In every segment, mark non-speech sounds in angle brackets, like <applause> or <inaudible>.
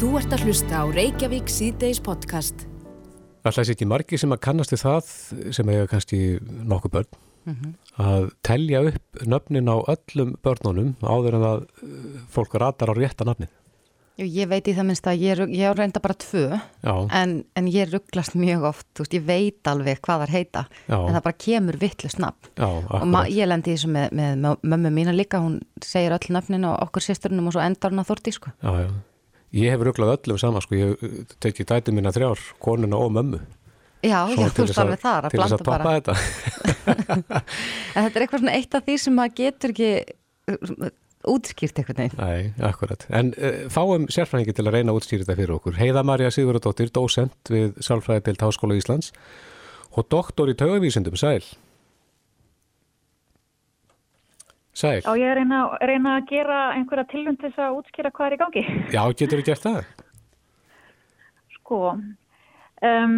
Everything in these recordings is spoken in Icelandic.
Þú ert að hlusta á Reykjavík síðdeis podcast. Það hlæs ekki margi sem að kannast við það sem eiga kannski nokkuð börn að telja upp nöfnin á öllum börnunum áður en að uh, fólk ratar á rétta nafnið. Jú, Ég veit í það minnst að ég, er- ég á reynda bara tvö Já, en, en ég rugglast mjög oft, þú veist, ég veit alveg hvað þar heita Já. en það bara kemur vittlust nafn já, og ég lendi í þessu með, með, með mömmu mína líka, hún segir öll nöfnin á okkur sýsturnum og svo endar hún að þórti sko. Já, já. Ég hef ruglað öllum saman, sko, ég tekið dæti mína þrjár, konuna og mömmu. Já, já, Svona þú veist alveg þar að til þess blanda að toppa bara þetta. <laughs> en þetta er eitthvað svona eitt af því sem maður getur ekki uh, útskýrt eitthvað neginn Nei, akkurat. En uh, fáum sérfræðingi til að reyna að útstýra þetta fyrir okkur. Heiða Marja Sigurðardóttir, dósent við Sálfræðideild Háskóla Íslands og doktor í taugavísindum, Sæl. Sæl. Já, ég er að reyna, reyna að gera einhverja tilhund til þess að útskýra hvað er í gangi. <laughs> Já, getur þú gert það? Sko, um,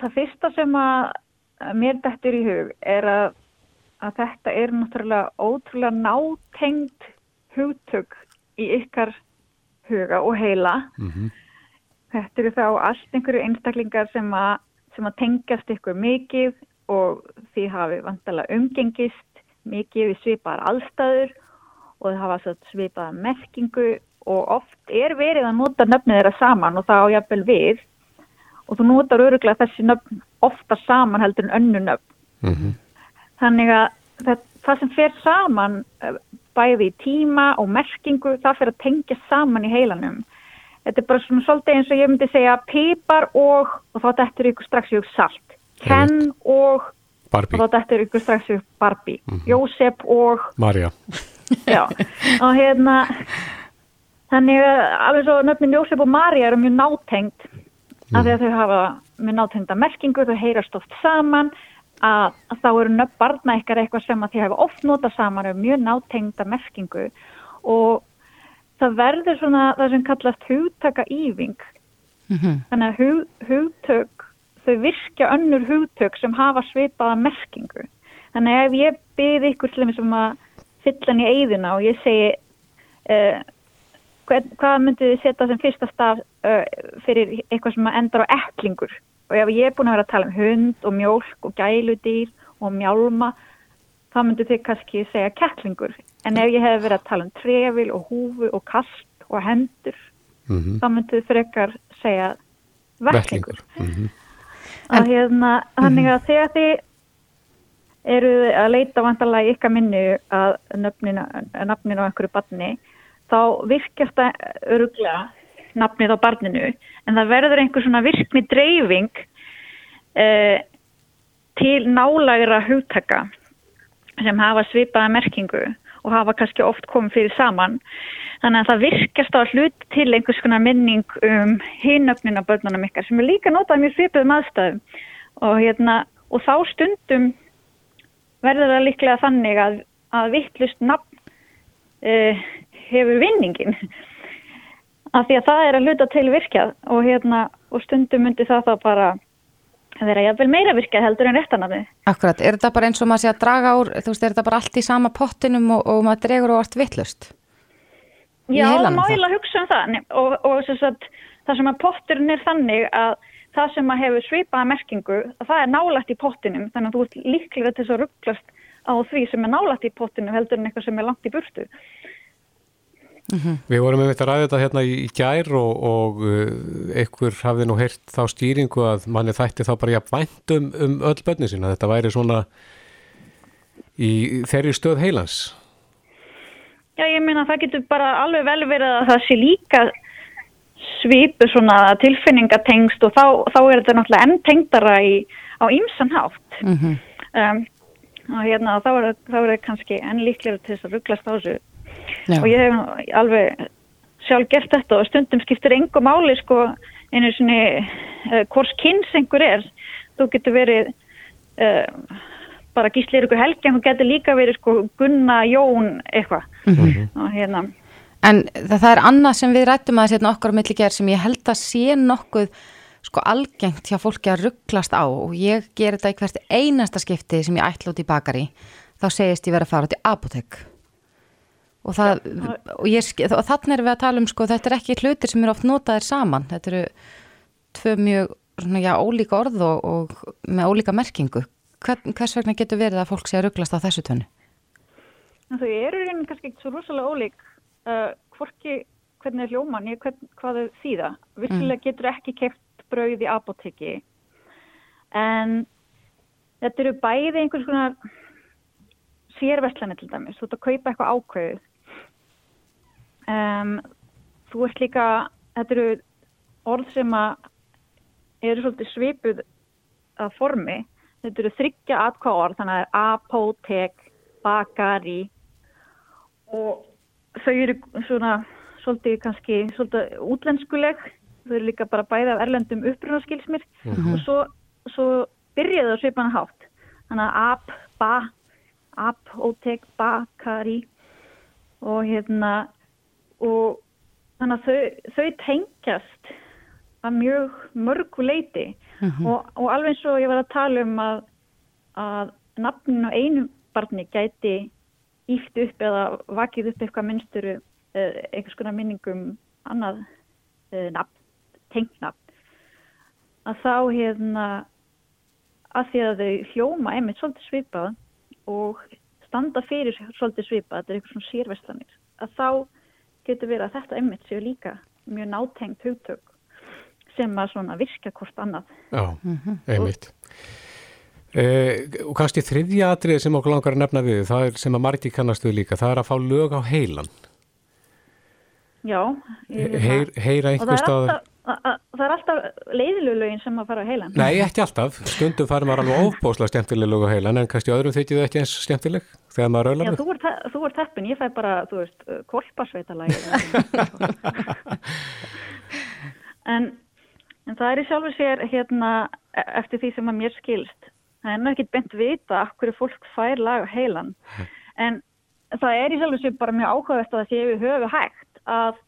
það fyrsta sem að mér dettur í hug er að, að þetta er náttúrulega ótrúlega nátengd hugtök í ykkar huga og heila. Mm Þetta eru þá allt einhverju einstaklingar sem að, sem að tengjast ykkur mikið og því hafi vantalega umgengist mikið við svipaðar aðstæður og þau hafa svipaðar merkingu og oft er verið að nota nöfnið þeirra saman og það á jafnvel við og þú notar öruglega þessi nöfn ofta saman heldur en önnu nöfn. -hmm. Þannig að það, það sem fer saman eh, bæði í tíma og merkingu það fer að tengja saman í heilanum. Þetta er bara svona svolítið eins og ég myndi segja pipar og, og þá dettur ykkur strax hug salt. Ken og, Barbie, og þá dettur ykkur strax hug Barbie. Jósef og, Marja. <laughs> já, og hérna, þannig að alveg svo nöfnin Jósef og María eru mjög nátengt af því að þau hafa mjög nátengda merkingu, þau heyrast oft saman að, að þá eru nöfn barna ykkar eitthvað sem að þið hafa oft notað saman um mjög nátengda merkingu. Og það verður svona það sem kallast hugtaka íving þannig að hug, hugtök þau virkja önnur hugtök sem hafa svipaða merkingu. Þannig ef ég byrði ykkur til þeim sem að fylla hann í eyðina og ég segi uh, hvern, hvað myndið þið setja sem fyrsta staf uh, fyrir eitthvað sem endar á eklingur og ef ég er búin að vera að tala um hund og mjólk og gæludýr og mjálma þá myndið þið kannski segja kettlingur. En ef ég hef verið að tala um trefil og húfu og kast og hendur Mm þá myndið þið frekar segja vettlingur. Mm -hmm. Hérna, þannig að þegar þið eru að leita vantarlega ykkar minni að nafninu á einhverju barni þá virkjast það öruglega nafnið á barninu. En það verður einhver svona virkni dreifing eh, til nálægra hugtaka sem hafa svipaða merkingu og hafa kannski oft komið fyrir saman. Þannig að það virkast á hlut til einhvers konar minning um hinnöfnina börnunum ykkar sem er líka notað mjög svipuðum aðstæðum. Og, hérna, og þá stundum verður það líklega þannig að, að vittlust nafn uh, hefur vinningin af því að það er að hluta til virkjað og, hérna, og stundum myndi það þá bara vera jafnvel meira virkjað heldur en réttanafni. Akkurat, er þetta bara eins og maður sé að draga úr, þú veist, er þetta bara allt í sama pottinum og, og maður dregur og allt vittlust? Já, það heilanum má þá? eiginlega hugsa um það og, og sem sagt, það sem að potturinn er þannig að það sem að hefur svipaða merkingu, að það er nálægt í pottinum þannig að þú ert líklega til þess að rugglast á því sem er nálægt í pottinum heldur en eitthvað sem er langt í burtu. Við vorum með þetta ræðið þetta hérna í, í gær og, og uh, einhver hafði nú heyrt þá stýringu að manni þætti þá bara jafn vænt um, um öll börni sína. Þetta væri svona í þeirri stöð heilans. Já, ég meina það getur bara alveg vel verið að það sé líka svipu svona tilfinningatengst og þá, þá er þetta náttúrulega enn tengdara í, á ýmsan hátt. Mhm. um, og hérna þá er, þá er það kannski enn líklega til þess að rugglast á þessu. Já. og ég hef alveg sjálf gert þetta og stundum skiptir engu máli sko einu svona uh, hvors kynns einhver er. Þú getur verið uh, bara gíslir ykkur helgi en þú getur líka verið sko Gunna, Jón eitthvað. Og hérna. En það, það er annað sem við rættum að setja okkar á milli gerð sem ég held að sé nokkuð sko algengt hjá fólki að rugglast á. Og ég ger þetta í hvert einasta skipti sem ég ætla út í bakari. Þá segist ég vera að fara út í apotek og, það, og, ég, og þannig erum við að tala um sko, þetta er ekki hlutir sem eru oft notaðir saman. Þetta eru tvö mjög svona, já, ólíka orð og, og með ólíka merkingu. Hvern, hvers vegna getur verið að fólk sé að rugglast á þessu tönnu? Þau eru reynir kannski ekki svo rosalega ólík. Uh, hvorki hvernig er hljóman ég hvern, hvað þau þýða. Virkilega mm. getur ekki keft brauð í apoteki en þetta eru bæði einhvers konar sérverslanir til dæmis, þú ert að kaupa eitthvað ákveðu um, þú ert líka þetta eru orð sem að eru svolítið svipuð að formi, þetta eru þryggja atkvað orð, þannig að það er apotek bakari og þau eru svona svolítið kannski svolítið útlenskuleg. Þau eru líka bara bæði af erlendum upprunaskilsmir mm -hmm. og svo, svo byrjaði það svipan hátt. Þannig að ap, ba ap, ótek, bakari og hérna og þannig að þau, þau tengjast að mjög mörgu leiti mm -hmm. og, og alveg eins og ég var að tala um að, að nafnin á einu barni gæti íft upp eða vakið upp eitthvað minnsturu Eh, einhvers konar minningum annað uh, nafn, tengnafn að þá hérna að því að þau hljóma einmitt svolítið svipað og standa fyrir svolítið svipað, þetta er eitthvað svona sérvestlanir að þá getur verið að þetta einmitt séu líka mjög nátengt hugtök sem að svona virka hvort annað Já, einmitt Eh, og kannski þriðja atrið sem okkur langar að nefna við, það er sem að margi kannastu líka, það er að fá lög á heilan Já. Heyr, heyra einhver stað... Það er alltaf leiðilegu lögin sem að fara á heilan. Nei, ekki alltaf. Stundum farum maður alveg ofbóslega skemmtileg lög á heilan en kannski öðrum þykir þau ekki eins skemmtileg þegar maður raular með. Já, þú ert, teppin. Ég fæ bara, þú veist, kolparsveitalægi. <laughs> en, en það er í sjálfu sér hérna e- eftir því sem að mér skilst. Það er náttúrulega ekki bent vita hverju fólk fær lag á heilan. En það er í sjálfu sér bara mjög áhugavert að það sé við höfu hægt að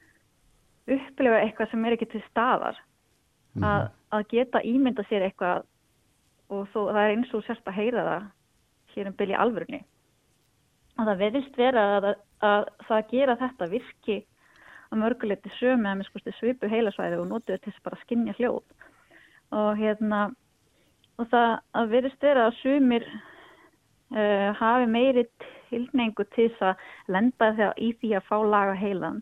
upplifa eitthvað sem er ekki til staðar mm. að, að geta ímynda sér eitthvað og þó, það er eins og sérst að heyra það hér um bylji alvörunni og það veðist vera að, að, að það gera þetta virki að mörguleiti sömu að miskusti svipu heilasvæði og notuðu til þess bara að skinja hljóð. Og hérna og það veðist vera að sumir uh, hafi meiri tilningu til þess að lenda þegar í því að fá laga heilan.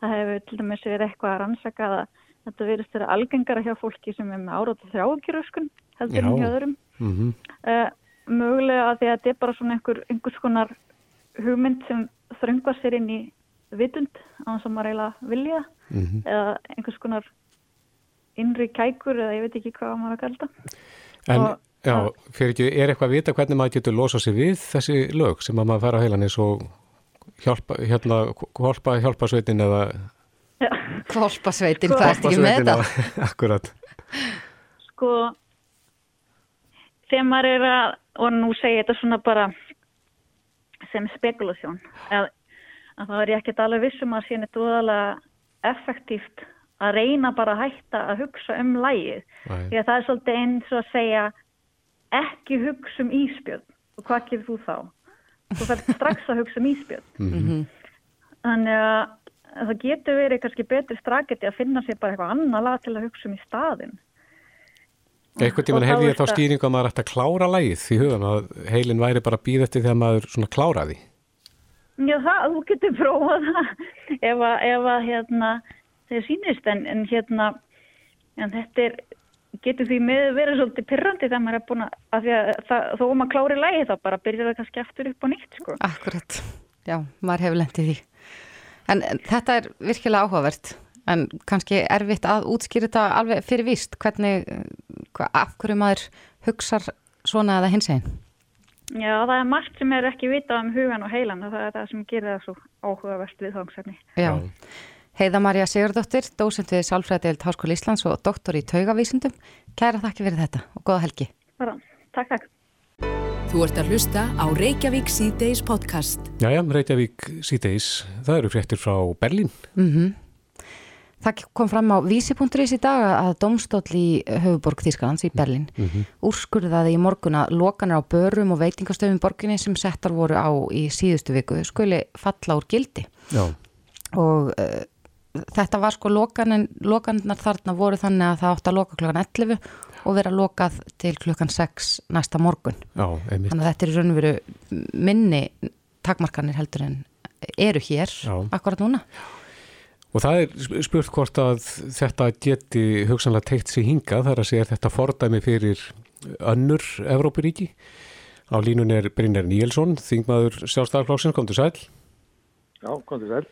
Það hefur til dæmis verið eitthvað að rannsaka að þetta verist þeirra algengara hjá fólki sem er með árátt og þrjákjöröskun heldur um hjá öðrum. Mm -hmm. uh, mögulega að því að þetta er bara svona einhver, einhvers konar hugmynd sem þröngvar sér inn í vitund á þess að maður eiginlega vilja mm -hmm. eða einhvers konar innri kækur eða ég veit ekki hvað maður að kalda En og, já, fyrir ekki, er eitthvað að vita hvernig maður getur losa sig við þessi lög sem maður fara á heilan eins og hjálpa, hérna, hjálpa, hjálpa sveitin eða Hjálpa sveitin, sko, það er ekki með þetta. <laughs> Akkurat. Sko þegar maður er að, og nú segja þetta svona bara sem spekulasjón. Að, að þá er ekkert alveg vissum að síðan þetta úðalega effektíft að reyna bara að hætta að hugsa um lægið því að það er svolítið eins og að segja ekki hugsa um íspjöld og hvað gefur þú þá? þú þarf strax að hugsa um íspjöld <laughs> mm -hmm. þannig að það getur verið kannski betri straketi að finna sér bara eitthvað annar lag til að hugsa um í staðin Eitthvað tíman hefði ég þá stýringu að maður ætti að klára lagið því hugan að heilin væri bara býð eftir þegar maður svona kláraði Já það, þú getur prófað það <laughs> ef að, ef að hérna þeir sínist en, en hérna en þetta er getur því með verið svolítið pyrrandi þegar maður er búin að því að það, þó maður klári lægi þá bara byrjar það kannski aftur upp á nýtt sko. Akkurat, já, maður hefur lendið því. En, en þetta er virkilega áhugavert en kannski erfitt að útskýra þetta alveg fyrir víst hvernig, af hverju maður hugsar svona eða hins einn. Já, það er margt sem er ekki vitað um hugan og heilan og það er það sem gerir það svo áhugavert við þámsefni. Já. Heiða Marja Sigurdóttir, dósend við Sálfræðild Háskóli Íslands og doktor í taugavísundum. Kæra þakki fyrir þetta og goða helgi. Bara, takk, takk. Þú ert að hlusta á Reykjavík C-Days podcast. Jæja, Reykjavík C-Days, það eru fréttir frá Berlín. Mm -hmm. Það kom fram á vísi.is í dag að domstóll í höfuborg Þísklands í Berlin mm -hmm. úrskurðaði í morguna lokanar á börum og veitingastöfum borginni sem settar voru á í síðustu viku skuli falla úr gildi Já. og uh, þetta var sko lokanin, lokanar þarna voru þannig að það átt að loka klokkan 11 og vera lokað til klukkan 6 næsta morgun. Já. Þannig að þetta er í raun og veru minni takmarkanir heldur en eru hér Já. akkurat núna. Og það er spurt hvort að þetta geti hugsanlega teikt sig hinga þar að segja þetta fordæmi fyrir önnur Evrópuríki. Á línun er Brynjar Níelsson, þingmaður sjálfstæðarflóksins, kom til sæl. Já, kom til sæl.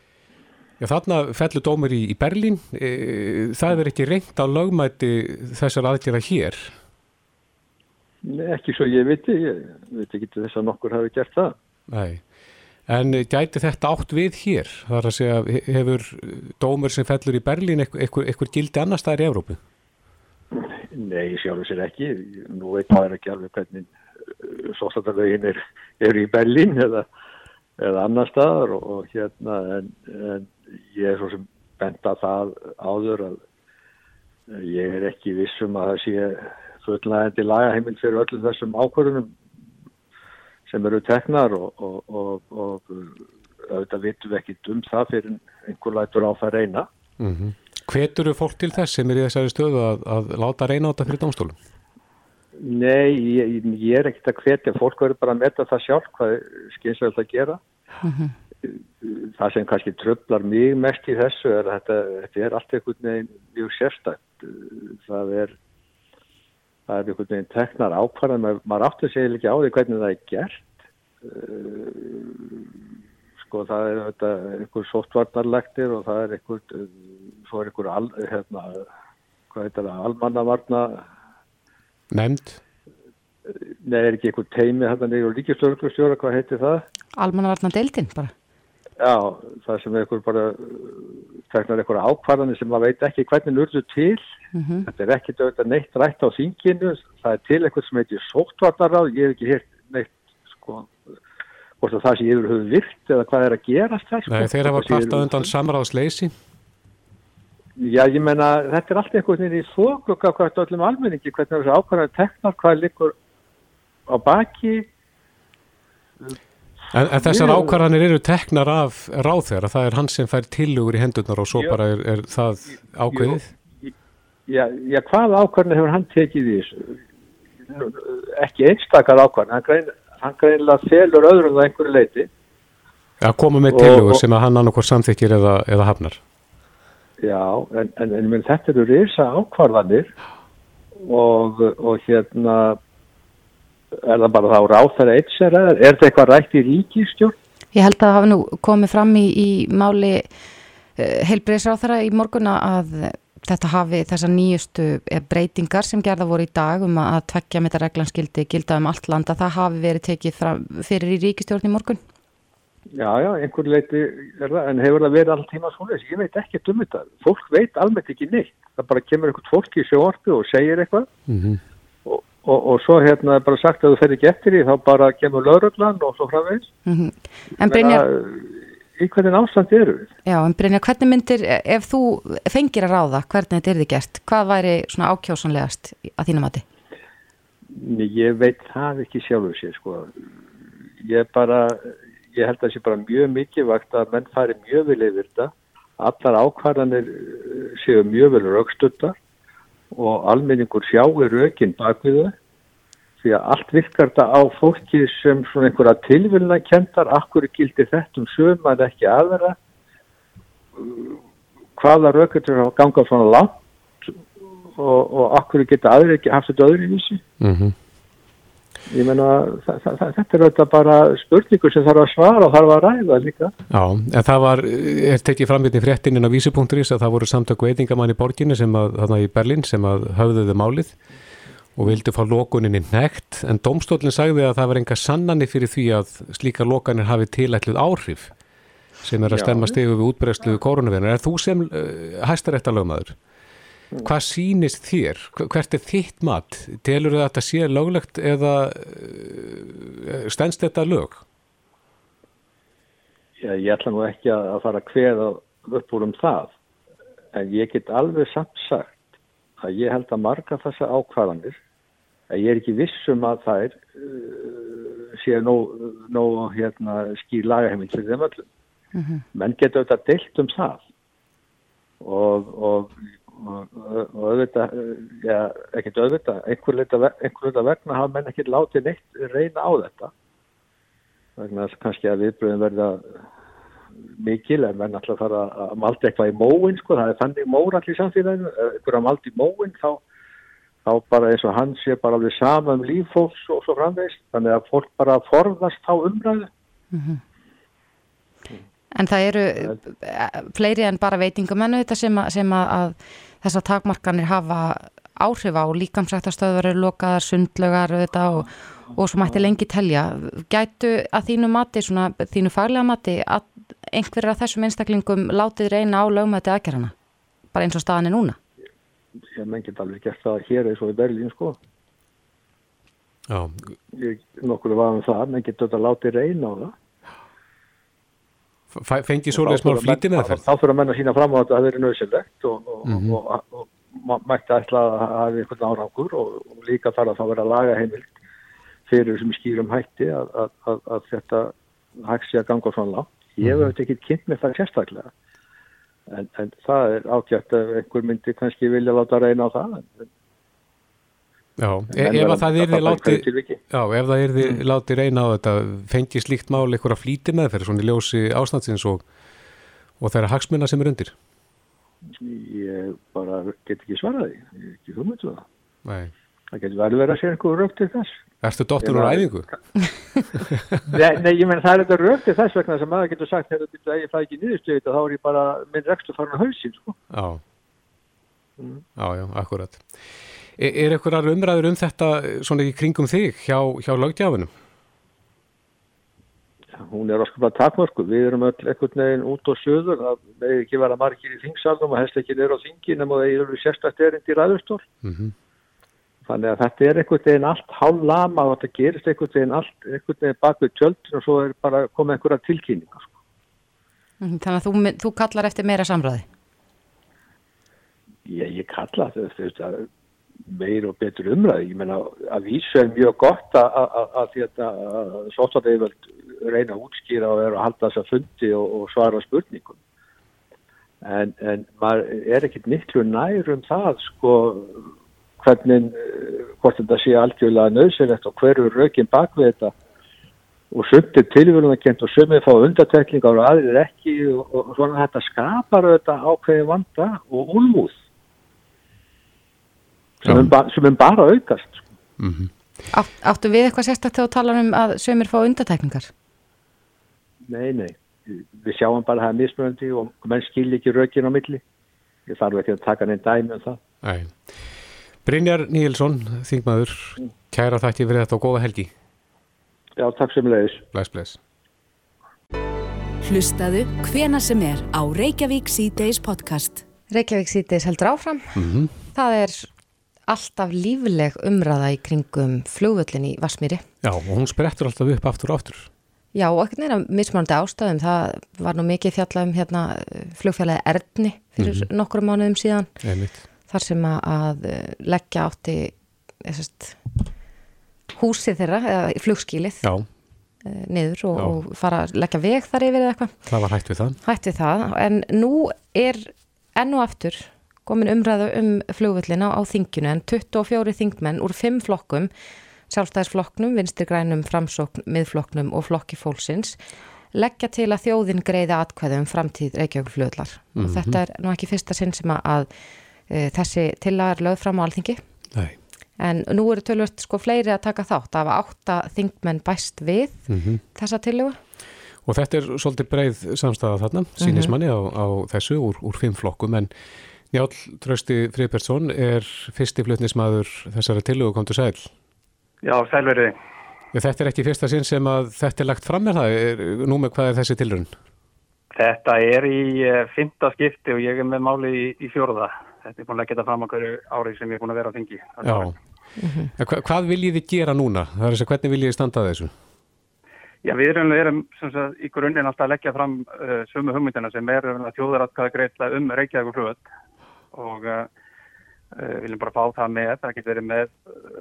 Já, þarna fellur dómur í, í Berlín. E, það er ekki reynd á lögmæti þessar aðgjara hér? Nei, ekki svo ég viti. Ég veit ekki þess að nokkur hafi gert það. Nei. En gæti þetta átt við hér? Það er að segja, hefur dómur sem fellur í Berlín eitthvað, gildi annar staðar í Evrópu? Nei, sjálfur sér ekki. Nú veit maður ekki alveg hvernig sóstarlegin er, er í Berlín eða, eða annar staðar og, og hérna en, en ég er svo sem benda það áður að ég er ekki vissum að það sé fullnægandi lagaheimil fyrir öllum þessum ákvörðunum sem eru teknar og, og, og, og auðvitað vitum við ekki um það fyrir einhver lætur á það reyna. Mm -hmm. Hvetur eru fólk til þess sem er í þessari stöðu að, að láta reyna á þetta fyrir domstólum? Nei, ég, ég er ekkert að hvetja. Fólk verður bara að metta það sjálf hvað skynsaðið að gera. Mm -hmm. Það sem kannski tröflar mjög mest í þessu er að þetta, þetta er allt einhvern veginn mjög sérstækt. Það er það er einhvern veginn teknar ákvarðan maður, maður áttur segja ekki á því hvernig það er gert. Sko það er þetta, einhver sóttvarnarlektir og það er einhver svo er einhver al, hérna, hvað heitir það, almannavarna nefnd? Nei, er ekki einhver teimi hérna nýjur ríkistörglustjóra, hvað heitir það? Almannavarna deildin bara Já, það sem er einhver bara teknar einhver ákvarðanir sem maður veit ekki hvernig nörðu til. Mm -hmm. þetta er ekki dögt að neitt rætt á þinginu. Það er til eitthvað sem heitir sóttvarnaráð. Ég hef ekki hirt neitt sko, hvort að það sé yfir höfu virt eða hvað er að gerast það sko. Nei, þeir hafa kvartað undan samráðsleysi. Já, ég menna þetta er allt einhvern veginn í þóklokka hvert öllum almenningi, hvernig þessu ákvarðanir teknar, hvað likur á baki En, en þessar Jú. ákvarðanir eru teknar af ráþegar, það er hann sem fær tilugur í hendurnar og svo Jú. bara er, er það ákveðið? Já, já, hvað ákvarðanir hefur hann tekið í þessu? Ekki einstakar ákvarðanir, hann, grein, hann greinlega felur öðrum það einhverju leiti. Já, koma með tilugur sem að hann annarkor samþykir eða, eða hafnar. Já, en, en, en þetta eru reysa ákvarðanir og, og hérna er það bara þá ráþæra eitt sér eða er þetta eitthvað rætt í ríkistjórn? Ég held að það hafi nú komið fram í, í máli uh, heilbreyðsráþæra í morguna að þetta hafi þessa nýjustu breytingar sem gerða voru í dag um að tveggja með þetta reglanskildi gilda um allt landa, það hafi verið tekið fram, fyrir í ríkistjórn í morgun? Já, já, einhver leiti er það, en hefur það verið all tíma svona, ég veit ekki um þetta, fólk veit almennt ekki neitt, það bara kemur einhvern fólk í sjóartu og segir eitthvað mm -hmm. Og, og, svo hérna bara sagt að þú fer ekki eftir því, þá bara kemur lauruglan og svo framvegs. Mm -hmm. En Brynjar... Í hvernig ástand eru við? Já, en Brynjar, hvernig myndir, ef þú fengir að ráða, hvernig þetta er þið gert, hvað væri svona ákjásanlegast að þína mati? Ég veit það ekki sjálfur sér, sko. Ég bara ég held að það sé bara mjög mikið vakt að menn fari mjög vel yfir þetta allar ákvarðanir séu mjög vel raukstuttar og almenningur sjáu raukinn bak við þau því að allt virkar þetta á fólki sem svona einhverja tilvilna kendar akkur gildi þetta um sögum að ekki aðra hvaða raukur að ganga svona langt og, og akkur geta aðri ekki haft þetta öðru í vísi mm -hmm. Ég menna, þetta er auðvitað bara spurningur sem þarf að svara og þarf að ræða líka. Já, en það var, er tekið framvitni fréttinin á vísupunkturis að það voru samtöku eitingamann í borginni sem að, þarna í Berlin, sem að höfðuðu málið og vildi fá lókuninni nekt, en domstólinn sagði að það var enga sannanir fyrir því að slíka lókanir hafi tilætluð áhrif sem er að stemma stegu við útbreysluðu koronavirna. Er þú sem uh, hæstaréttalögmaður? Hvað sýnist þér? Hvert er þitt mat? Telur þetta sé löglegt eða stennst þetta lög? Já, ég ætla nú ekki að fara að kveða upp úr um það. en ég get alveg samt sagt að ég held að marga þessa ákvarðanir að ég er ekki vissum að það er uh, sé nóg, nóg hérna, skýr lagaheiminn fyrir þeim öllum. Mm -hmm. Menn getur auðvitað deilt um það og, og, og, og auðvitað, já, ekkert auðvitað, einhver leita vegna hafa menn ekki látið neitt reyna á þetta. Vegna þess kannski að viðbröðin verða mikil en menn alltaf fara að malda eitthvað í móin sko, það er þannig mór allir samfélaginu, ef að malda í móin þá, þá bara eins og hann sé bara alveg sama um líffólks og svo framveist, þannig að fólk bara forðast á umræðu. Mm -hmm. En það eru eh, fleiri en bara veitingamennu þetta sem, að, sem að, að þessar takmarkanir hafa áhrif á líkamsrættastöður lokaðar, sundlögar og, og svo mætti lengi telja. Gætu að þínu mati, svona, þínu faglega mati að einhverjir af þessum einstaklingum látið reyna á lögmæti aðgerðana? Bara eins og staðan er núna? Ég menn get alveg gert það hér eins og í Berlín sko. Já. Ég nokkur var um það, menn getur þetta látið reyna á það. Fengi svolítið smár flíti með það? Þá fyrir að menna sína fram á að það veri nöðsynlegt og, og, mm -hmm. og, og mætti ætla að hafa einhvern árangur og líka þarf að það vera laga heimilt fyrir sem skýrum hætti að, að, að, að þetta hægt sé að ganga svona látt. Ég hef auðvitað ekki kynnt með það sérstaklega en, en það er ákjært að einhver myndi kannski vilja láta reyna á það en, Já, e ef að það er því láti Já, ef það er því mm. láti reyna á þetta fengi slíkt mál eitthvað að flýti með fyrir svona ljósi ástandsins og, og það er hagsmunna sem er undir Ég bara get ekki svaraði, ég get ekki hugmyndu um það Nei Það getur vel verið að sé einhverju rögt til þess. Erstu dóttur úr æfingu? <laughs> nei, nei, ég menn það er þetta rögt til þess vegna sem maður getur sagt þegar þetta er ekki nýðustöðið þá er ég bara minn rekstu farin á hausin sko. Já, mm. já, já, akkurat. Er, er einhverjar umræður um þetta svona í kringum þig hjá, hjá lögdjáfinum? Hún er áskaplega takmörku. Við erum öll ekkert neginn út á söður. Það með ekki vera margir í þingsalum og helst ekki neyra á þingin en það eru sérstaklega erind í ræðustól. Mm -hmm. Þannig að þetta er einhvern veginn allt hálf lama og þetta gerist einhvern veginn allt einhvern veginn bak við tjöldin og svo er bara komið einhverja tilkynninga. Sko. Mhm, þannig að þú, þú kallar eftir meira samræði? Já, ég kalla þetta meir og betur umræði. Ég menna að vísu er mjög gott að, að, að þetta sóttadegivöld reyna að útskýra og vera að halda þessa fundi og, og svara spurningum. En, en maður er ekkit miklu nær um það sko hvernig, eh, hvort þetta sé algjörlega nöðsynlegt og hverju rökinn bak við þetta og sumtir tilvöluðan og sumir fá undateklingar og aðrir ekki og, og svona þetta skapar þetta ákveði vanda og úlmúð sem er, ba sem er bara aukast mm -hmm. Átt, Áttu við eitthvað sérstaklega til að tala um að sumir fá undateklingar? Nei, nei við sjáum bara að það er mismunandi og menn skil ekki rökinn á milli ég þarf ekki að taka neinn dæmi um það Nei Brynjar Níelsson, þingmaður, kæra þætti fyrir þetta og góða helgi. Já, takk sem leiðis. Bless, bless. Hlustaðu hvena sem er á Reykjavík C-Days podcast. Reykjavík C-Days heldur áfram. Mm -hmm. Það er alltaf lífleg umræða í kringum flugvöllin í Varsmýri. Já, og hún sprettur alltaf upp aftur og aftur. Já, og ekkert neina mismannandi ástöðum. Það var nú mikið fjallað um hérna, flugfjallið Erðni fyrir mm -hmm. nokkru mánuðum síðan. Einmitt þar sem að eh, leggja átti þessast, húsið þeirra eða flugskílið Já. Eh, niður og, og fara að leggja veg þar yfir eða eitthvað. Það var hægt við það. Hægt við það en nú er enn og aftur komin umræðu um flugvöllina á þingjunu en 24 þingmenn úr 5 flokkum sjálfstæðisflokknum, vinstirgrænum, framsókn, miðflokknum og flokki fólksins leggja til að þjóðin greiði atkvæðu um framtíð Reykjavík flugvöllar mm -hmm. og mhm. þetta er nú ekki fyrsta sinn sem að Eh, þessi tillagar lögð fram á alþingi Nei. en nú eru tölvöld sko fleiri að taka þátt af átta þingmenn bæst við mm -hmm. þessa tillagu og þetta er svolítið breið samstæða þarna sínismanni mm -hmm. á, á þessu úr, úr fimm flokkum en Njál Trösti Friðbertsson er fyrsti flutnismadur þessari tillagu kom til sæl Já, sælverði Þetta er ekki fyrsta sinn sem að þetta er lagt fram með það nú með hvað er þessi tilrun? Þetta er í uh, fymta skipti og ég er með máli í, í fjóruða þetta er búin að geta fram okkur árið sem ég er búin að vera á þingi. Já. Hva, hvað viljið þið gera núna? Það er þess að hvernig viljið þið standa þessu? Já, við erum, erum sagt, í grunninn alltaf að leggja fram uh, sömu hugmyndina sem er þjóðaratkað greitla um Reykjavík flugöld og uh, viljum bara fá það með, það getur verið með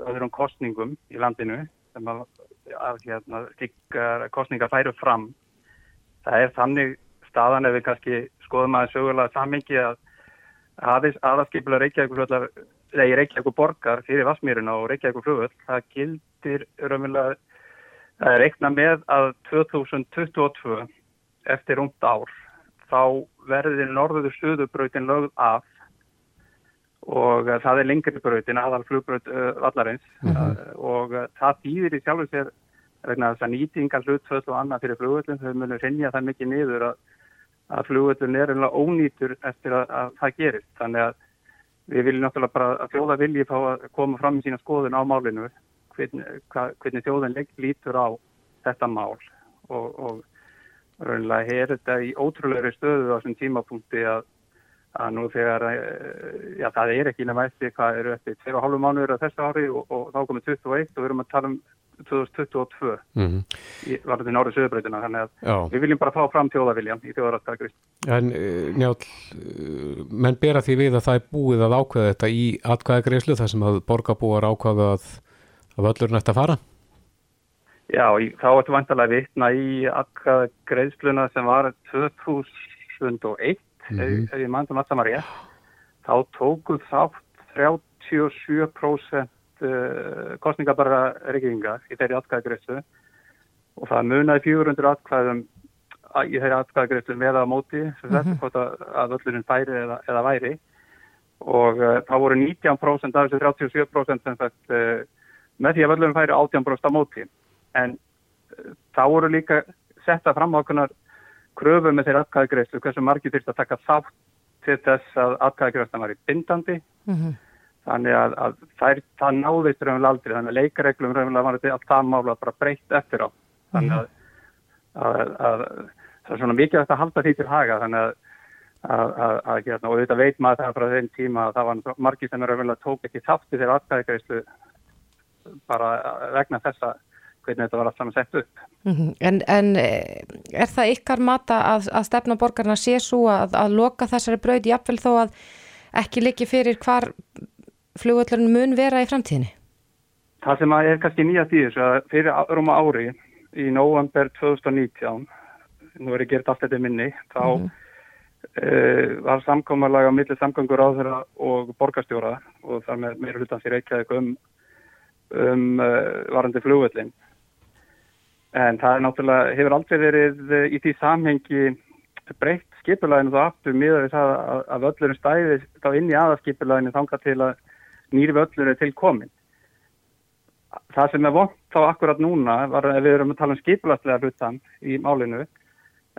öðrum kostningum í landinu sem að, að hérna, kostningar færu fram. Það er þannig staðan ef við kannski skoðum að sögulega sammingi að aðaskipulega Reykjavík Reykjavík borgar fyrir Vasmýruna og Reykjavík flugvöld, það gildir raunverulega, það er reikna með að 2022 eftir rúmt ár þá verður norðuður suðubrautin lögð af og uh, það er lengri brautin, aðal flugbraut uh, vallarins. Mm -hmm. og það býðir í sjálfu sér vegna þess að nýtingar hlutföll og annað fyrir flugvöldin þau munir rinja það mikið niður að, að flugvöldin er einlega ónýtur eftir að, að það gerist. Þannig að við viljum náttúrulega bara að þjóða vilji fá að koma fram í sína skoðun á málinu hvernig, hvernig þjóðin lítur á þetta mál. Og, og raunlega er þetta í ótrúlega stöðu á þessum tímapunkti að, að nú þegar eh, já, það er ekki nema eftir hvað eru eftir 2,5 mánuður á þessu ári og, og þá komið 21 og við erum að tala um 2022 mm -hmm. varðin árið söðubreytina þannig að já. við viljum bara fá fram tjóðaviljan í þjóðarættakrist En eh, njál, eh, menn bera því við að það er búið að ákveða þetta í atkvæðagreyslu þar sem að borgarbúar ákvaða að, að völlur nætt að fara? Já, þá ertu vantalega vittna í akka greiðsluna sem var 2001, mm -hmm. ef ég mannum að það var rétt. Þá tókuð þátt 37% uh, kostningabara reykingar í þeirri atkvæðagreifstu og það munaði 400 atkvæðum í þeirri atkvæðagreifstu með að móti, sem mm -hmm. þetta hvort að öllurinn færi eða, eða væri og uh, þá voru 19% af þessu 37% sem sagt uh, með því að öllurinn færi 18% á móti en uh, þá voru líka setta fram ákveðnar kröfu með þeirri atkvæðagreifstu hversu margir þurft að taka þátt til þess að atkvæðagreifstan var í bindandi. Mm -hmm. þannig að, að það, það náðist raunverulega aldrei. Þannig að leikareglum raunverulega var þetta allt það mála bara breytt eftir á. Þannig að, að, að það er svona mikið að halda því til haga. Þannig að að hérna, og þetta veit maður það frá þeim tíma að það var margir sem er raunverulega tók ekki þátt í þeirra atkvæðagreifstu bara vegna þessa hvernig þetta var allt saman sett upp. Mm -hmm. en, en eh, er það ykkar mata að, að stefna borgarna sé svo að, að loka þessari braud jafnvel þó að ekki líki fyrir hvar flugvöldurinn mun vera í framtíðinni? Það sem er kannski nýja því að fyrir rúma ári í november 2019 nú er ég gert allt þetta minni þá mm -hmm. uh, var samkómarlega á milli samgangur á þeirra og borgarstjóra og þar með meira hlutan fyrir ekki um, um uh, varandi flugvöldin En það er náttúrulega, hefur aldrei verið eh, í því samhengi breytt skipulæðinu þá aftur miða við það að, að völlurinn stæði þá inn í aðaskipulæðinu þanga til að nýri völlur er til komin. Það sem er vond þá akkurat núna, var, ef við erum að tala um skipulæðslega hlutan í málinu,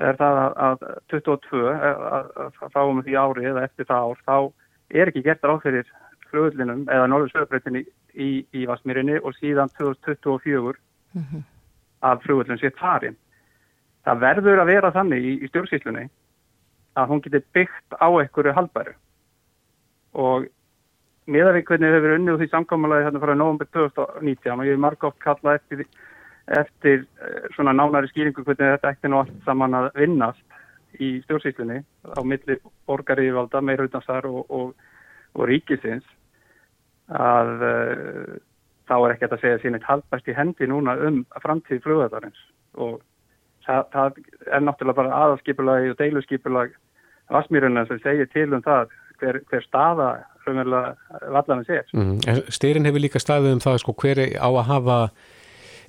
er það að 22, fáum við því ári eða eftir það ár, þá er ekki gert ráð fyrir flugullinum eða norður sögbreytinni í, í Vasmírinni og síðan 2024 mm -hmm að flugvöldun sé farin. Það verður að vera þannig í, í stjórnsýslunni að hún getur byggt á einhverju haldbæru og meðan við hvernig við hefur unnið því samkámalagi þarna frá november 2019 og ég er margótt kallað eftir, eftir eh, svona nánari skýringu hvernig þetta ekkert nú allt saman að vinnast í stjórnsýslunni á milli borgarívalda, meirutansar og, og, og ríkisins að uh, þá er ekkert að segja sín eitt haldbæst í hendi núna um framtíð flugðarins og það, það er náttúrulega bara aðalskipulagi og deiluskipulagi Vasmírunna sem segir til um það hver, hver staða vallarinn sér. Mm. Styrin hefur líka staðið um það sko hver á að hafa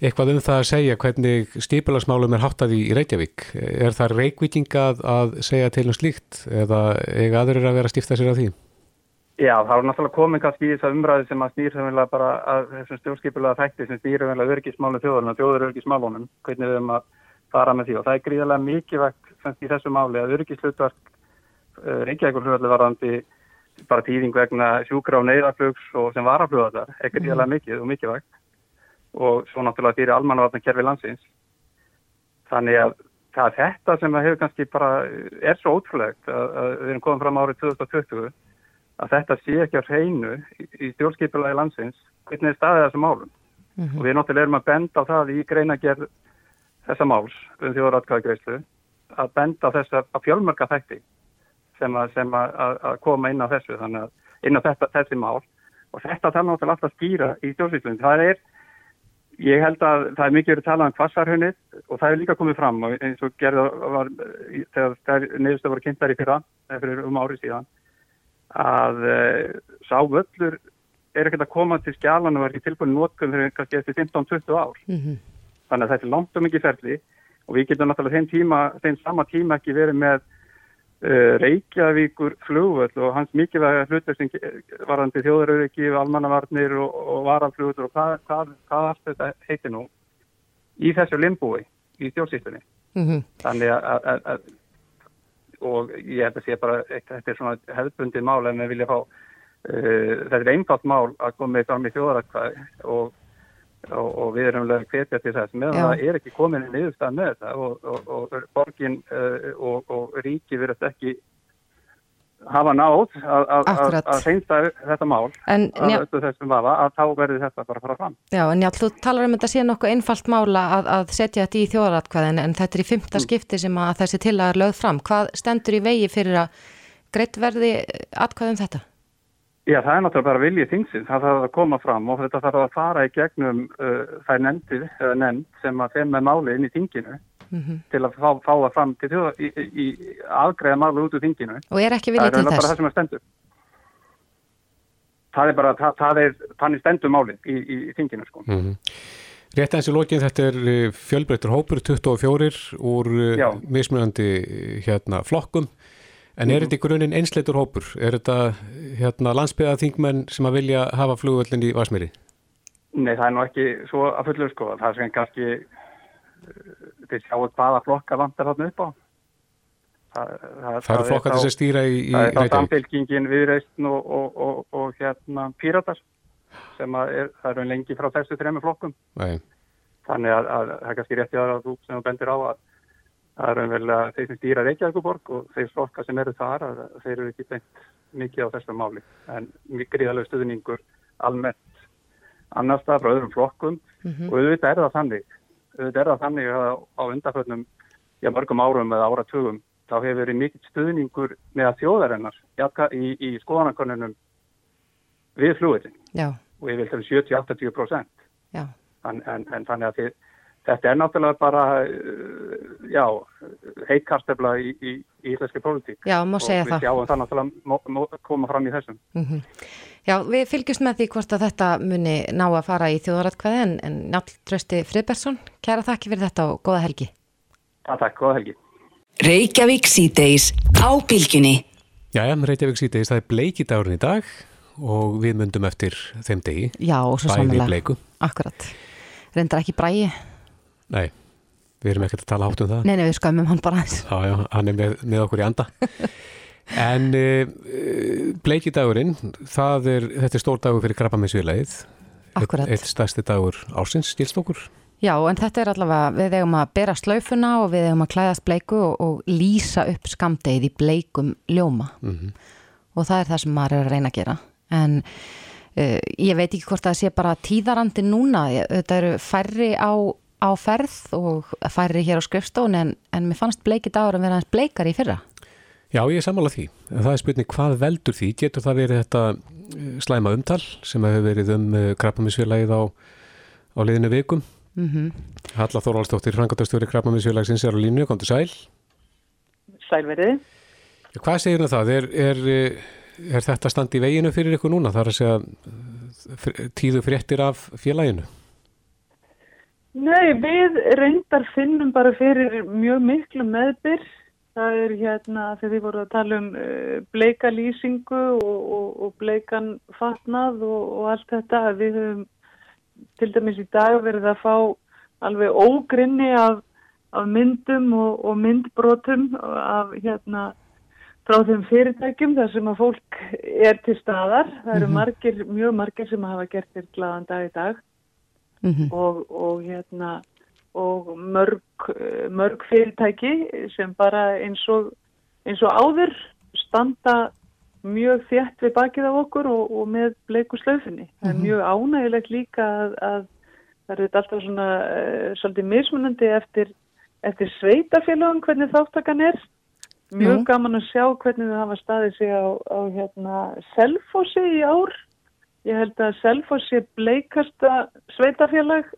eitthvað um það að segja hvernig stipulagsmálum er háttað í Reykjavík. Er það reykvíkingað að segja til um slíkt eða eiga aðrir að vera að stifta sér af því? Já, það er náttúrulega komin kannski í þess að umræði sem að snýr bara að þessum stjórnskipulega þætti sem snýr örgismálum þjóðurinn og þjóður örgismálunum, hvernig við erum að fara með því og það er gríðarlega mikilvægt semst í þessu máli að örgislutverk uh, Reykjavíkur hljóðalli varðandi bara tíðing vegna sjúkra og neyðarflugs og sem varafljóðallar er gríðarlega mhm. mikið og mikilvægt og svo náttúrulega fyrir almannavarnar kerfi landsins. Þannig að það er þetta sem hefur kannski bara er svo ótrúlegt að, að við erum komið fram árið 2020 að þetta sé ekki á hreinu í stjórnskipulagi landsins hvernig er staðið þessum málum mm -hmm. og við náttúrulega erum að benda á það í greinagerð þessa máls um þjóðratkvæðagreyslu að benda á þess að fjölmörka þætti sem að, sem að, að, að koma inn á þessu þannig að inn á þetta, þessi mál og þetta tala náttúrulega alltaf skýra í stjórnsýslunum. Það er, ég held að það er mikið verið að tala um kvassarhunnið og það er líka komið fram eins og gerða var þegar neðustu voru kynntar í fyrra, fyrir um árið síðan að uh, sá völlur er ekkert að koma til skjálan og er ekki tilbúin nótkunn þegar kannski eftir 15-20 ár. Mm -hmm. Þannig að þetta er langt og mikið ferli og við getum náttúrulega þeim, tíma, þeim sama tíma ekki verið með uh, Reykjavíkur flugvöld og hans mikilvæga hlutur varandi þjóðarauðviki, almannavarnir og, og varaflugvöldur og hvað, hvað, hvað allt þetta heitir nú í þessu limbúi í stjórnsýstunni. Mm -hmm. Þannig að og ég held að sé bara þetta er svona hefðbundið mál en við vilja fá uh, þetta er einfalt mál að koma með fram í þjóðarakvæði og og, og við erum lega hvetja til þess meðan Já. það er ekki komin í niðurstað með þetta og, og, og borgin uh, og ríki verðast ekki hafa nátt að reynda þetta mál en, að, vafa, að þá verður þetta bara að fara fram Já, en já, þú talar um þetta sé nokkuð einfalt mála að, að setja þetta í þjóðaratkvæðin en þetta er í fymta mm. skipti sem að þessi til að er lögð fram. Hvað stendur í vegi fyrir að greitt verði atkvæðum þetta? Já, það er náttúrulega bara viljið þingsins, það þarf að koma fram og þetta þarf að fara í gegnum uh, þær nefndið, nefnd sem að þeim með máli inn í þinginu mm -hmm. til að fá, fá það fram til þjóða í, í, í aðgreða máli út úr þinginu. Og er ekki viljið til þess? Það er bara það sem er stendur. Það er bara, það, það er, þannig stendur máli í, í þinginu sko. Mm -hmm. Rétt eins í lókin þetta er uh, fjölbreyttur hópur, 24 úr uh, mismunandi hérna, flokkum. En er þetta í grunninn einsleitur hópur? Er þetta hérna, landsbyðaþingmenn sem að vilja hafa flugvöldin í Vasmíri? Nei, það er nú ekki svo að fullur sko. Það er sem kannski, þið sjáu hvaða flokka vantar þarna upp á. Það, það, það eru flokkar þess að stýra í Reykjavík? Það er þá samfélkingin viðreistn og, og, og, og hérna píratar sem er, það eru lengi frá þessu þrejum flokkum. Nei. Þannig að það er kannski rétti aðra að þú sem þú bendir á að það er umverulega þeir sem stýra Reykjavíkuborg og þeir flokka sem eru þar að þeir eru ekki beint mikið á þessum máli en mikið gríðalega stuðningur almennt annars það frá öðrum flokkum mm -hmm. og auðvitað er það þannig auðvitað er það þannig að á undarföldnum já mörgum árum eða áratugum þá hefur verið mikið stuðningur með að þjóðarinnar í, í skoðanakonunum við flúiðin og ég vil það 70-80% en, en, en þannig að þið Þetta er náttúrulega bara, uh, já, heitkastefla í, í, í íslenski pólitík. Já, má segja það. Og við sjáum það náttúrulega koma fram í þessum. Mm -hmm. Já, við fylgjumst með því hvort að þetta muni ná að fara í þjóðaratkvæði en, en náttúrulega trösti Friðbergsson, kæra þakki fyrir þetta og góða helgi. Já, takk, góða helgi. Reykjavík síðdeis á bylginni. Já, já, Reykjavík síðdeis, það er bleikidárun í dag og við myndum eftir þeim degi. Já, og svo samanlega. Akkurat. Reyndar ekki bræi. Nei, við erum ekkert að tala hátt um það. Nei, nei, við skamum hann bara eins. Já, já, hann er með, með okkur í anda. <laughs> en uh, bleikidagurinn, það er, þetta er stór dagur fyrir krabbaminsviðleið. Akkurat. Eitt stærsti dagur ásins, stílst okkur. Já, en þetta er allavega, við eigum að bera slaufuna og við eigum að klæðast bleiku og, og lýsa upp skamdegið í bleikum ljóma. Mm -hmm. Og það er það sem maður er að reyna að gera. En uh, ég veit ekki hvort það sé bara tíðarandi núna. Þetta eru færri á á ferð og færi hér á skrifstón en, en mér fannst bleikið dagur að vera hans bleikar í fyrra. Já, ég er sammála því. Það er spurning hvað veldur því? Getur það verið þetta eh, slæma umtal sem hefur verið um eh, krabbaminsfélagið á, á liðinu vikum? Mm -hmm. Halla Þóraldsdóttir, frangatastjóri krabbaminsfélagsins er á línu, kom til sæl. Sælverið. Hvað segir það? Er, er, er þetta stand í veginu fyrir ykkur núna? Það er að segja tíðu fréttir af félaginu? Nei, við reyndar finnum bara fyrir mjög miklu meðbyr. Það er hérna þegar við vorum að tala um uh, bleika lýsingu og, og, og bleikan fatnað og, og allt þetta. Við höfum til dæmis í dag verið að fá alveg ógrinni af, af myndum og myndbrotum af hérna frá þeim fyrirtækjum þar sem að fólk er til staðar. Það eru mhm. margir, mjög margir sem hafa gert þér gladan dag í dag mm -hmm. og, og, hérna, og mörg, mörg fyrirtæki sem bara eins og, eins og áður standa mjög þjætt við bakið af okkur og, og með bleiku slöfinni. Það er mhm. mjög ánægilegt líka að, að það er alltaf svona uh, svolítið mismunandi eftir, eftir sveitafélagum hvernig þáttakan er mjög Nú. gaman að sjá hvernig þau hafa staðið sig á, á hérna, Selfossi í ár. Ég held að Selfossi bleikasta sveitafélag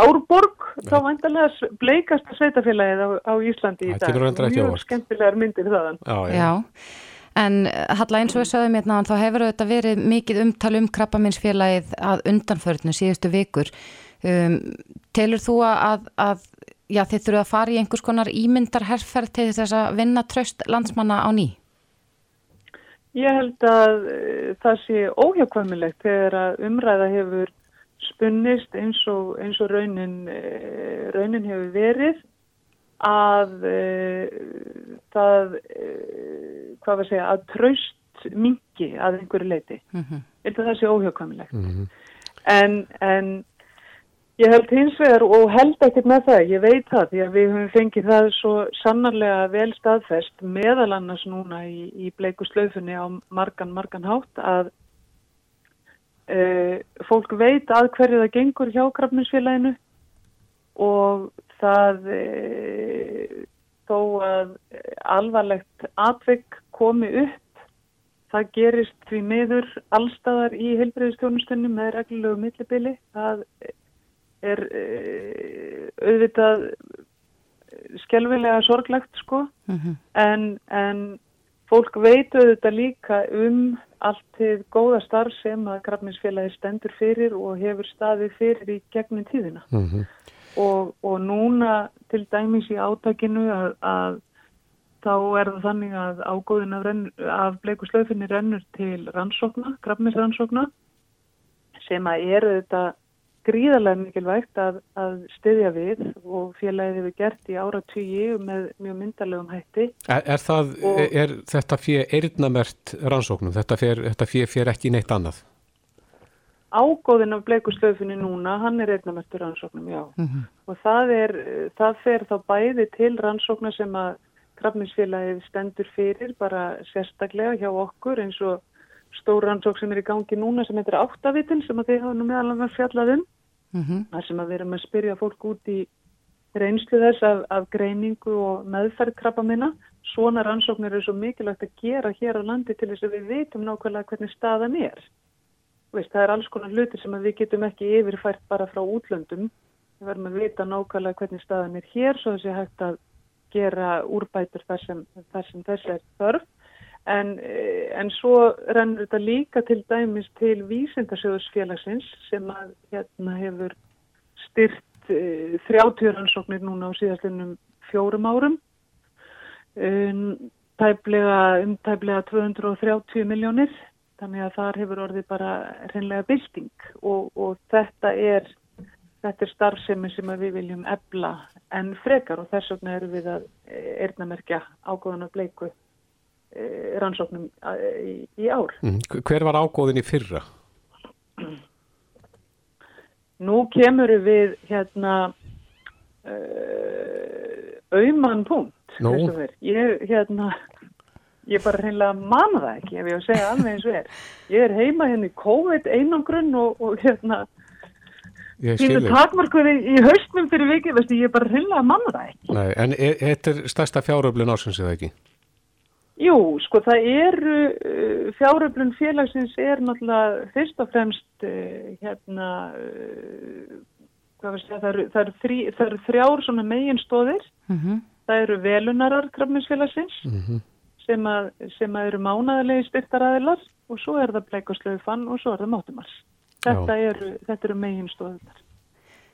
Árborg, þá vantarlega bleikasta sveitafélagið á, á Íslandi í Það dag. kemur reyndar ekki á Mjög óvart. skemmtilegar myndir þaðan. Já, já. Já, en eh, Halla eins og við sögum hérna þá hefur þetta verið mikið umtal um krabbaminsfélagið að undanförnu síðustu vikur. Um, telur þú að, að já, þið þurfum að fara í einhvers konar ímyndarherferð til þess að vinna tröst landsmanna á ný? Ég held að e, það sé óhjákvæmilegt þegar að umræða hefur spunnist eins og, eins og raunin, e, raunin hefur verið að e, það, hvað var að segja, að traust mingi að einhverju leiti. Mm held að það sé óhjákvæmilegt. Mhm. En, en ég held hins vegar og held ekkert með það, ég veit það því að við höfum fengið það svo sannarlega vel staðfest meðal annars núna í, í bleiku slöfunni á margan, margan hátt að uh, fólk veit að hverju það gengur hjá krafninsfélaginu og það uh, þó að alvarlegt atvik komi upp það gerist því miður allstaðar í heilbreyðistjónustunni með reglulegu millibili. Það er uh, auðvitað skelvilega sorglegt sko -hmm. en, en fólk veit auðvitað líka um allt til góða starf sem að krafninsfélagi stendur fyrir og hefur staðið fyrir í gegnum tíðina. Mhm. Og, og núna til dæmis í átakinu að, að þá er það þannig að ágóðin af, af bleiku slöfinni rennur til rannsókna, krafnisrannsókna sem að eru þetta gríðarlega mikilvægt að, að styðja við og félagið hefur gert í ára tugi með mjög myndarlegum hætti. Er, er, það, Og- er, þetta fyrir eirnamert rannsóknum? Þetta fyrir, fyrir ekki neitt annað? Ágóðin af bleiku slöfinni núna, hann er einnamestur rannsóknum, já. Mhm. Og það, er, það fer þá bæði til rannsóknar sem að krafninsfélagið stendur fyrir bara sérstaklega hjá okkur eins og stór rannsók sem er í gangi núna sem heitir áttavitin sem að þið hafa nú meðal annars fjallað um. Mhm. þar sem að við erum að spyrja fólk út í reynslu þess af, af greiningu og meðferð krabba minna. Svona rannsóknir er svo mikilvægt að gera hér á landi til þess að við vitum nákvæmlega hvernig staðan er. Veist, það er alls konar hluti sem við getum ekki yfirfært bara frá útlöndum. Við verðum að vita nákvæmlega hvernig staðan er hér svo þessi hægt að gera úrbætur þar sem, þar sem þess er þörf. En, eh, en svo rennur þetta líka til dæmis til vísindasjóðsfélagsins sem að hérna hefur styrt uh, 30 rannsóknir núna á síðastlinnum fjórum árum. Um, tæplega, um tæplega 230 miljónir, þannig að þar hefur orðið bara reynlega bylting. Og, og þetta er þetta er starfsemi sem við viljum ebla en frekar. Og þess vegna erum við að erðnamerkja ágóðan að bleiku. eh, rannsóknum eh, í, í ár. Mm. Hver var ágóðin í fyrra? Nú kemur við hérna uh, auðmann punkt. Christopher. Ég, hérna, ég bara reynilega manna það ekki ef ég á að segja alveg eins og er. Ég er heima hérna í COVID einangrun og, og hérna, þig. takmarkuði í haustnum fyrir vikið, ég er bara hreinlega manna það ekki. Nei, en er, þetta er stærsta fjáröflun ársins eða ekki? Jú, sko, það eru, uh, fjáröflun félagsins er náttúrulega fyrst og fremst, uh, hérna, uh, hvað veist það, það eru, það eru, þrí, það eru þrjár svona megin stóðir. Mhm. Það eru velunarar krafninsfélagsins Mm sem, að, sem að eru mánaðarlegi styrtaræðilar og svo er það bleikaslöfu fann og svo er það mátumars. Þetta eru, þetta eru megin stóðir.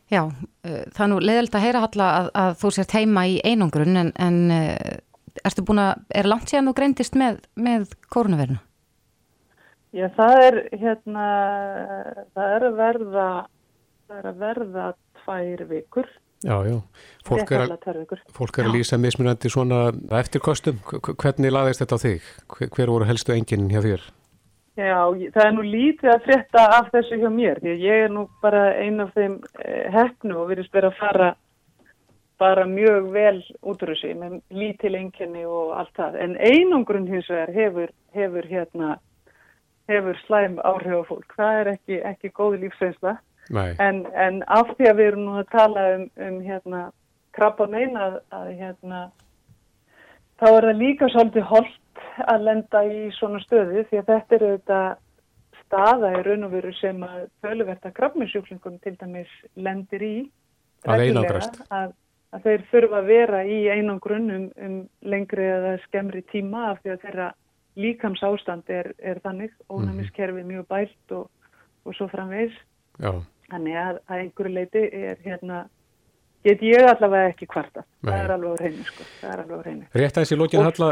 Já, það er nú leðilt að heyra Halla að, að þú sért heima í einangrun en, en ertu búin að, er langt síðan þú greindist með, með kórnuverinu? Já, það er hérna, það er að verða, það er að verða tvær vikur, Já, já. Fólk er, að, fólk er að lýsa mismunandi svona eftirkostum. Hvernig laðist þetta á þig? Hver, voru helstu enginn hjá þér? Já, það er nú lítið að frétta af þessu hjá mér, því að ég er nú bara ein af þeim eh, hefnu og virðist vera að fara bara mjög vel út úr þessu með lítil enginni og allt það. En einangrun hins vegar hefur, hefur hérna, hefur slæm áhrif á fólk. Það er ekki, ekki góð lífsveinsla. En, en af því að við erum nú að tala um, um hérna krabba meina að, hérna þá er það líka svolítið holdt að lenda í svona stöðu því að þetta er auðvitað staða í raun og veru sem að tölverta krafminsjúklingum til dæmis lendir í Að einangrast. að, að þeir þurfa að vera í einangrun um, um lengri eða skemmri tíma af því að þeirra líkams ástand er, er þannig, ónæmiskerfi mjög bælt og, og svo framvegis. Já, Þannig að, að einhverju leiti er hérna, get ég allavega ekki kvarta. Nei. Það er alveg á reynu, sko. Það er alveg á reynu. rétt aðeins í lokin Og- halla,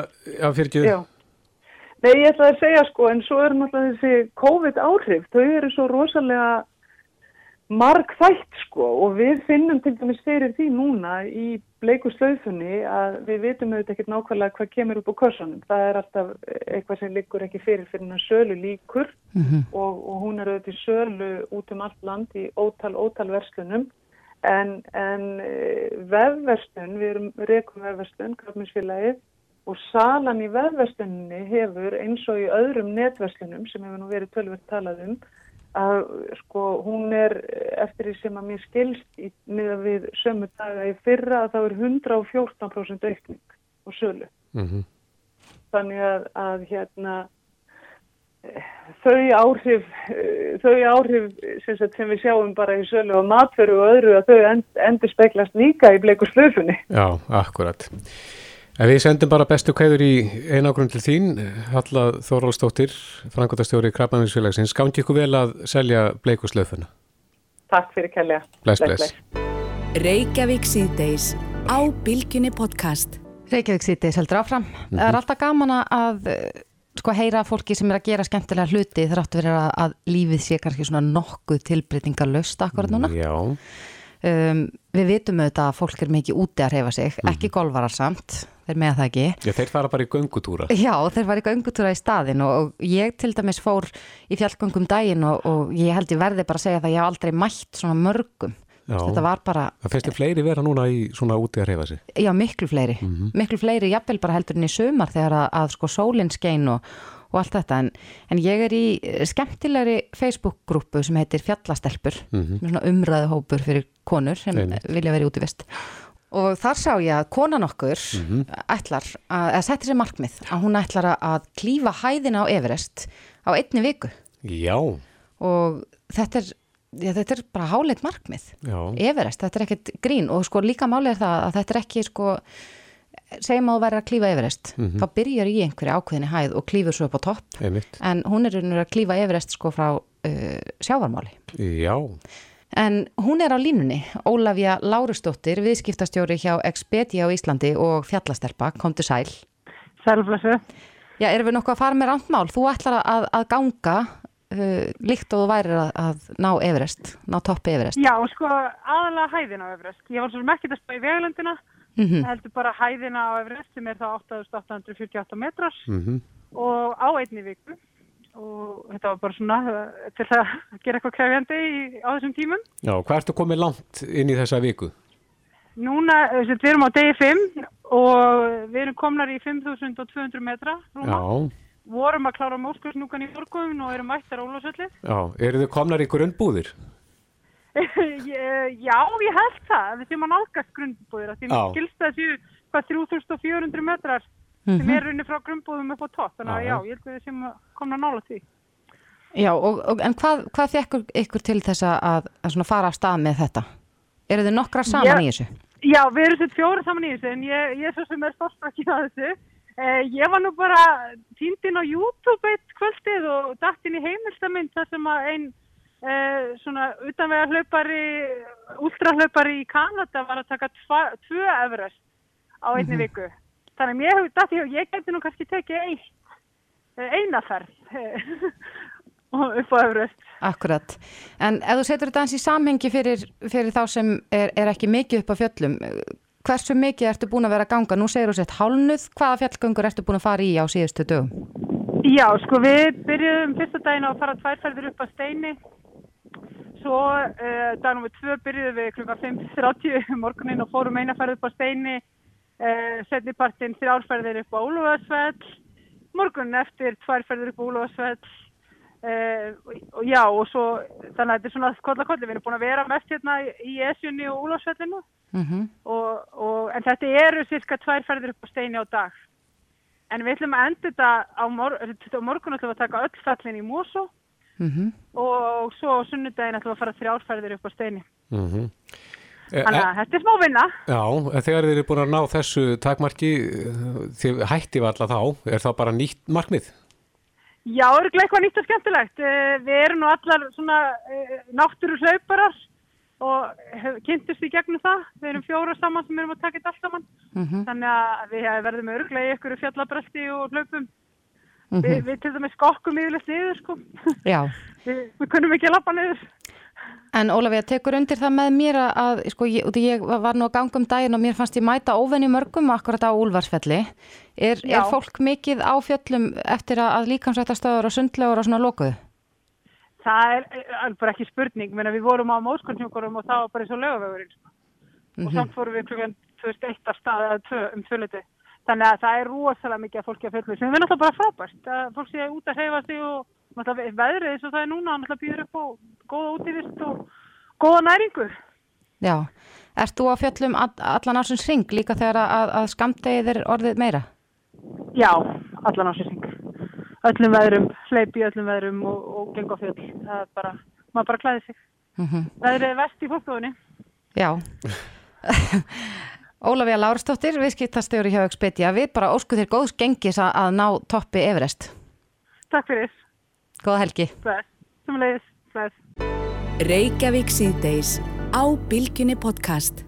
fyrir ekki, Já. Nei, ég ætlaði að segja sko, en svo eru náttúrulega þessi COVID áhrif, þau eru svo rosalega margþætt sko og við finnum til dæmis fyrir því núna í bleiku slaufunni að við vitum auðvitað ekkert nákvæmlega hvað kemur upp á kössunum. Það er alltaf eitthvað sem liggur ekki fyrir fyrir hann sölu líkur og, og hún er auðvitað í sölu út um allt land í ótal, ótal verslunum en, en eh, vefverslun, við erum rekum vefverslun, krafminsfélagið og salan í vefversluninni hefur eins og í öðrum netverslunum sem hefur nú verið tölvöld talað um að sko hún er eftir því sem að mér skilst í, miða við sömu daga í fyrra að það er 114% aukning og sölu. mm Þannig að, að hérna þau áhrif, þau áhrif sem, sagt, sem við sjáum bara í sölu og matveru og öðru að þau end, endur speklast líka í bleiku slöfunni. já, akkurat. En við sendum bara bestu kveður í einagrun til þín, Halla Þorvaldsdóttir, frangotastjóri Krabbaminnsfélagsins. Gangi ykkur vel að selja bleikuslöfuna. Takk fyrir kærlega. Bless, bless. Reykjavík síðdeis á Bilginni podcast. Reykjavík sýttis heldur áfram. Það er alltaf gaman að sko heyra fólki sem er að gera skemmtilega hluti þráttu verið að, að lífið sé kannski svona nokkuð tilbreytingar löst akkurat núna. Já, Um, við vitum auðvitað að fólk er mikið úti að reyfa sig, ekki golvarar samt, þeir með það ekki. já þeir fara bara í göngutúra. Já, þeir var eitthvað öngutúra í staðin og, og ég til dæmis fór í fjallgöngum daginn og, og ég held ég verði bara að segja það ég hef aldrei mætt svona mörgum. Já. Þetta var bara, Það þið fleiri vera núna í svona úti að reyfa sig. já, miklu fleiri, miklu fleiri, jafnvel bara heldur en í sumar þegar að, að sko sólinn skein og, og allt þetta. En, en ég er í skemmtilegri Facebook-grúpu sem heitir Fjallastelpur, með svona umræðuhópur fyrir konur sem Einmitt. vilja vera út í vist. Og þar sá ég að konan okkur Mhm. ætlar, að, eða setti sér markmið, að hún ætlar að- klífa hæðina á Everest á einni viku Já, og þetta er, já, þetta er bara háleit markmið. já, Everest, þetta er ekkert grín og sko líka málið er það að þetta er ekki sko, segjum að þú væri að klífa Everest, þá byrjar í einhverju ákveðinni hæð og klífur svo upp á topp einmitt. en hún er að klífa Everest sko frá uh, sjávarmáli. Já, En hún er á línunni, Ólafja Lárusdóttir, viðskiptastjóri hjá Expedia á Íslandi og fjallastelpa, komdu sæl. Sælflessu. Já, erum við nokkuð að fara með randmál? Þú ætlar að, að ganga uh, líkt og þú værir að, að ná Everest, ná toppi Everest. Já, sko, aðalega hæðina á Everest. Ég var svo sem ekki að spá í veglendina, Mm heldur bara hæðina á Everest sem er þá 8848 metrar mhm, og á einni viku. Og þetta var bara svona uh, til að gera eitthvað krefjandi í, á þessum tímum. já, hvað ertu komið langt inn í þessa viku? Núna, sem við erum á degi 5 og við erum komnar í 5200 metra. Rúma. Já, Vorum að klára móskursnúkan í morgun og erum mættar á Ólafsölli. já, eru þið komnar í grunnbúðir? <laughs> Ég- Já, ég held það, við séum að nálgast grunnbúðir af því Já. mér skilst það séu hvað 3400 metrar sem er runni frá grunnbúðum upp á topp, þannig að Já, ég held að við að komna nála því. Já, og, og, en hvað, hvað fekk ykkur til þess að, að fara af stað með þetta? Eru þið nokkra saman Já. í þessu? Já, við erum sér fjóra saman í þessu en ég, ég er svo sem er stórstrakkin að þessu. Eh, ég var nú bara týndin á YouTube eitt kvöldið og datt inn í heimildamind þar sem að einn eh, svona utanvega hlaupari, últrahlaupari í Kanada var að taka tvö Everest á einni viku. Þannig að mér hefur datt í hug, ég geti nú kannski tekið eitt, eh, eina ferð eh, <laughs> og upp á Everest. Akkurat. En ef þú setur þetta eins í samhengi fyrir, fyrir þá sem er, er ekki mikið upp á fjöllum, hversu mikið ertu búin að vera að ganga? Nú segir þú sett hálnuð, hvaða fjallgöngur ertu búin að fara í á síðustu dögum? Já, sko við byrjuðum fyrsta daginn á að fara tværferðir upp að steini svo uh, dag nr. 2 byrjuðum við klukka 5.30 um morgunin og fórum eina ferð upp á steini uh, setnipartin þrjárferðir upp á Úlfarsfell morgunin eftir tværferðir upp á Úlfarsfell. Uh, og, og já og svo þannig að þetta er svona kolla kolli. Við erum búin að vera mest hérna í- Esjunni og Úlfarsfellinu. Mm og, og, en þetta eru cirka tværferðir upp á steini á dag. En við ætlum að enda þetta á, mor morgun ætlum við að taka öll fellin í Mosó. Mm og svo á sunnudaginn ætlum við að fara þrjárfærðir upp á steini. Mm -hmm. Þannig að þetta er smá vinna. Já, en þegar þið eru búin að ná þessu takmarki, þið hætti við alla þá, er það bara nýtt markmið? Já, það eru eitthvað nýtt og skemmtilegt. Eh, við erum nú allar svona eh, náttúru hlauparar og kynntist í gegnum það. Við erum fjóra saman sem erum að taka þetta allt saman. Mm -hmm. Þannig að við verðum örglega í ykkur fjallabröldi og hlaupum. Mm Vi, við til dæmis skokkum yfirleitt niður sko. Já. <laughs> við, við kunnum ekki að lappa niður. En Ólafía, tekur undir það með mér að, sko, ég, ég var nú að ganga um daginn og mér fannst ég mæta óvenni mörgum akkurat á Úlfarsfelli. Er, er fólk mikið á fjöllum eftir að, að líkansrættastöður og sundlegur og svona lokuðu? Það er, bara ekki spurning, menna við vorum á móskonsjúkurum og það var bara eins og lögavegurinn. Sko. Mm -hmm. Og samt fórum við klukkan, þú veist, eitt af stað eða tvö um tvöliti. Þannig að það er rosalega mikið að fólki að fjöldlu sem er náttúrulega bara frábært að fólk sé út að hreyfa sig og náttúrulega veðrið eins og það er núna náttúrulega býður upp á góða útífist og góða næringu. Já, ert þú á fjöllum allan ásins ring líka þegar að, að skamdegið er orðið meira? Já, allan ásins ring. Öllum veðrum, hleypi öllum veðrum og, og geng á fjöll. Það er bara, maður bara klæði sig. Mm -hmm. Veðrið er vest í fólkstofunni. Já. <laughs> <laughs> Ólafía Lársdóttir, viðskiptastjóri hjá Expedia, við bara ósku þér góðs gengis að, ná toppi Everest. Takk fyrir. Góða helgi. Bless. Sem leiðis. Bless. Reykjavík síðdeis á Bilginni podcast.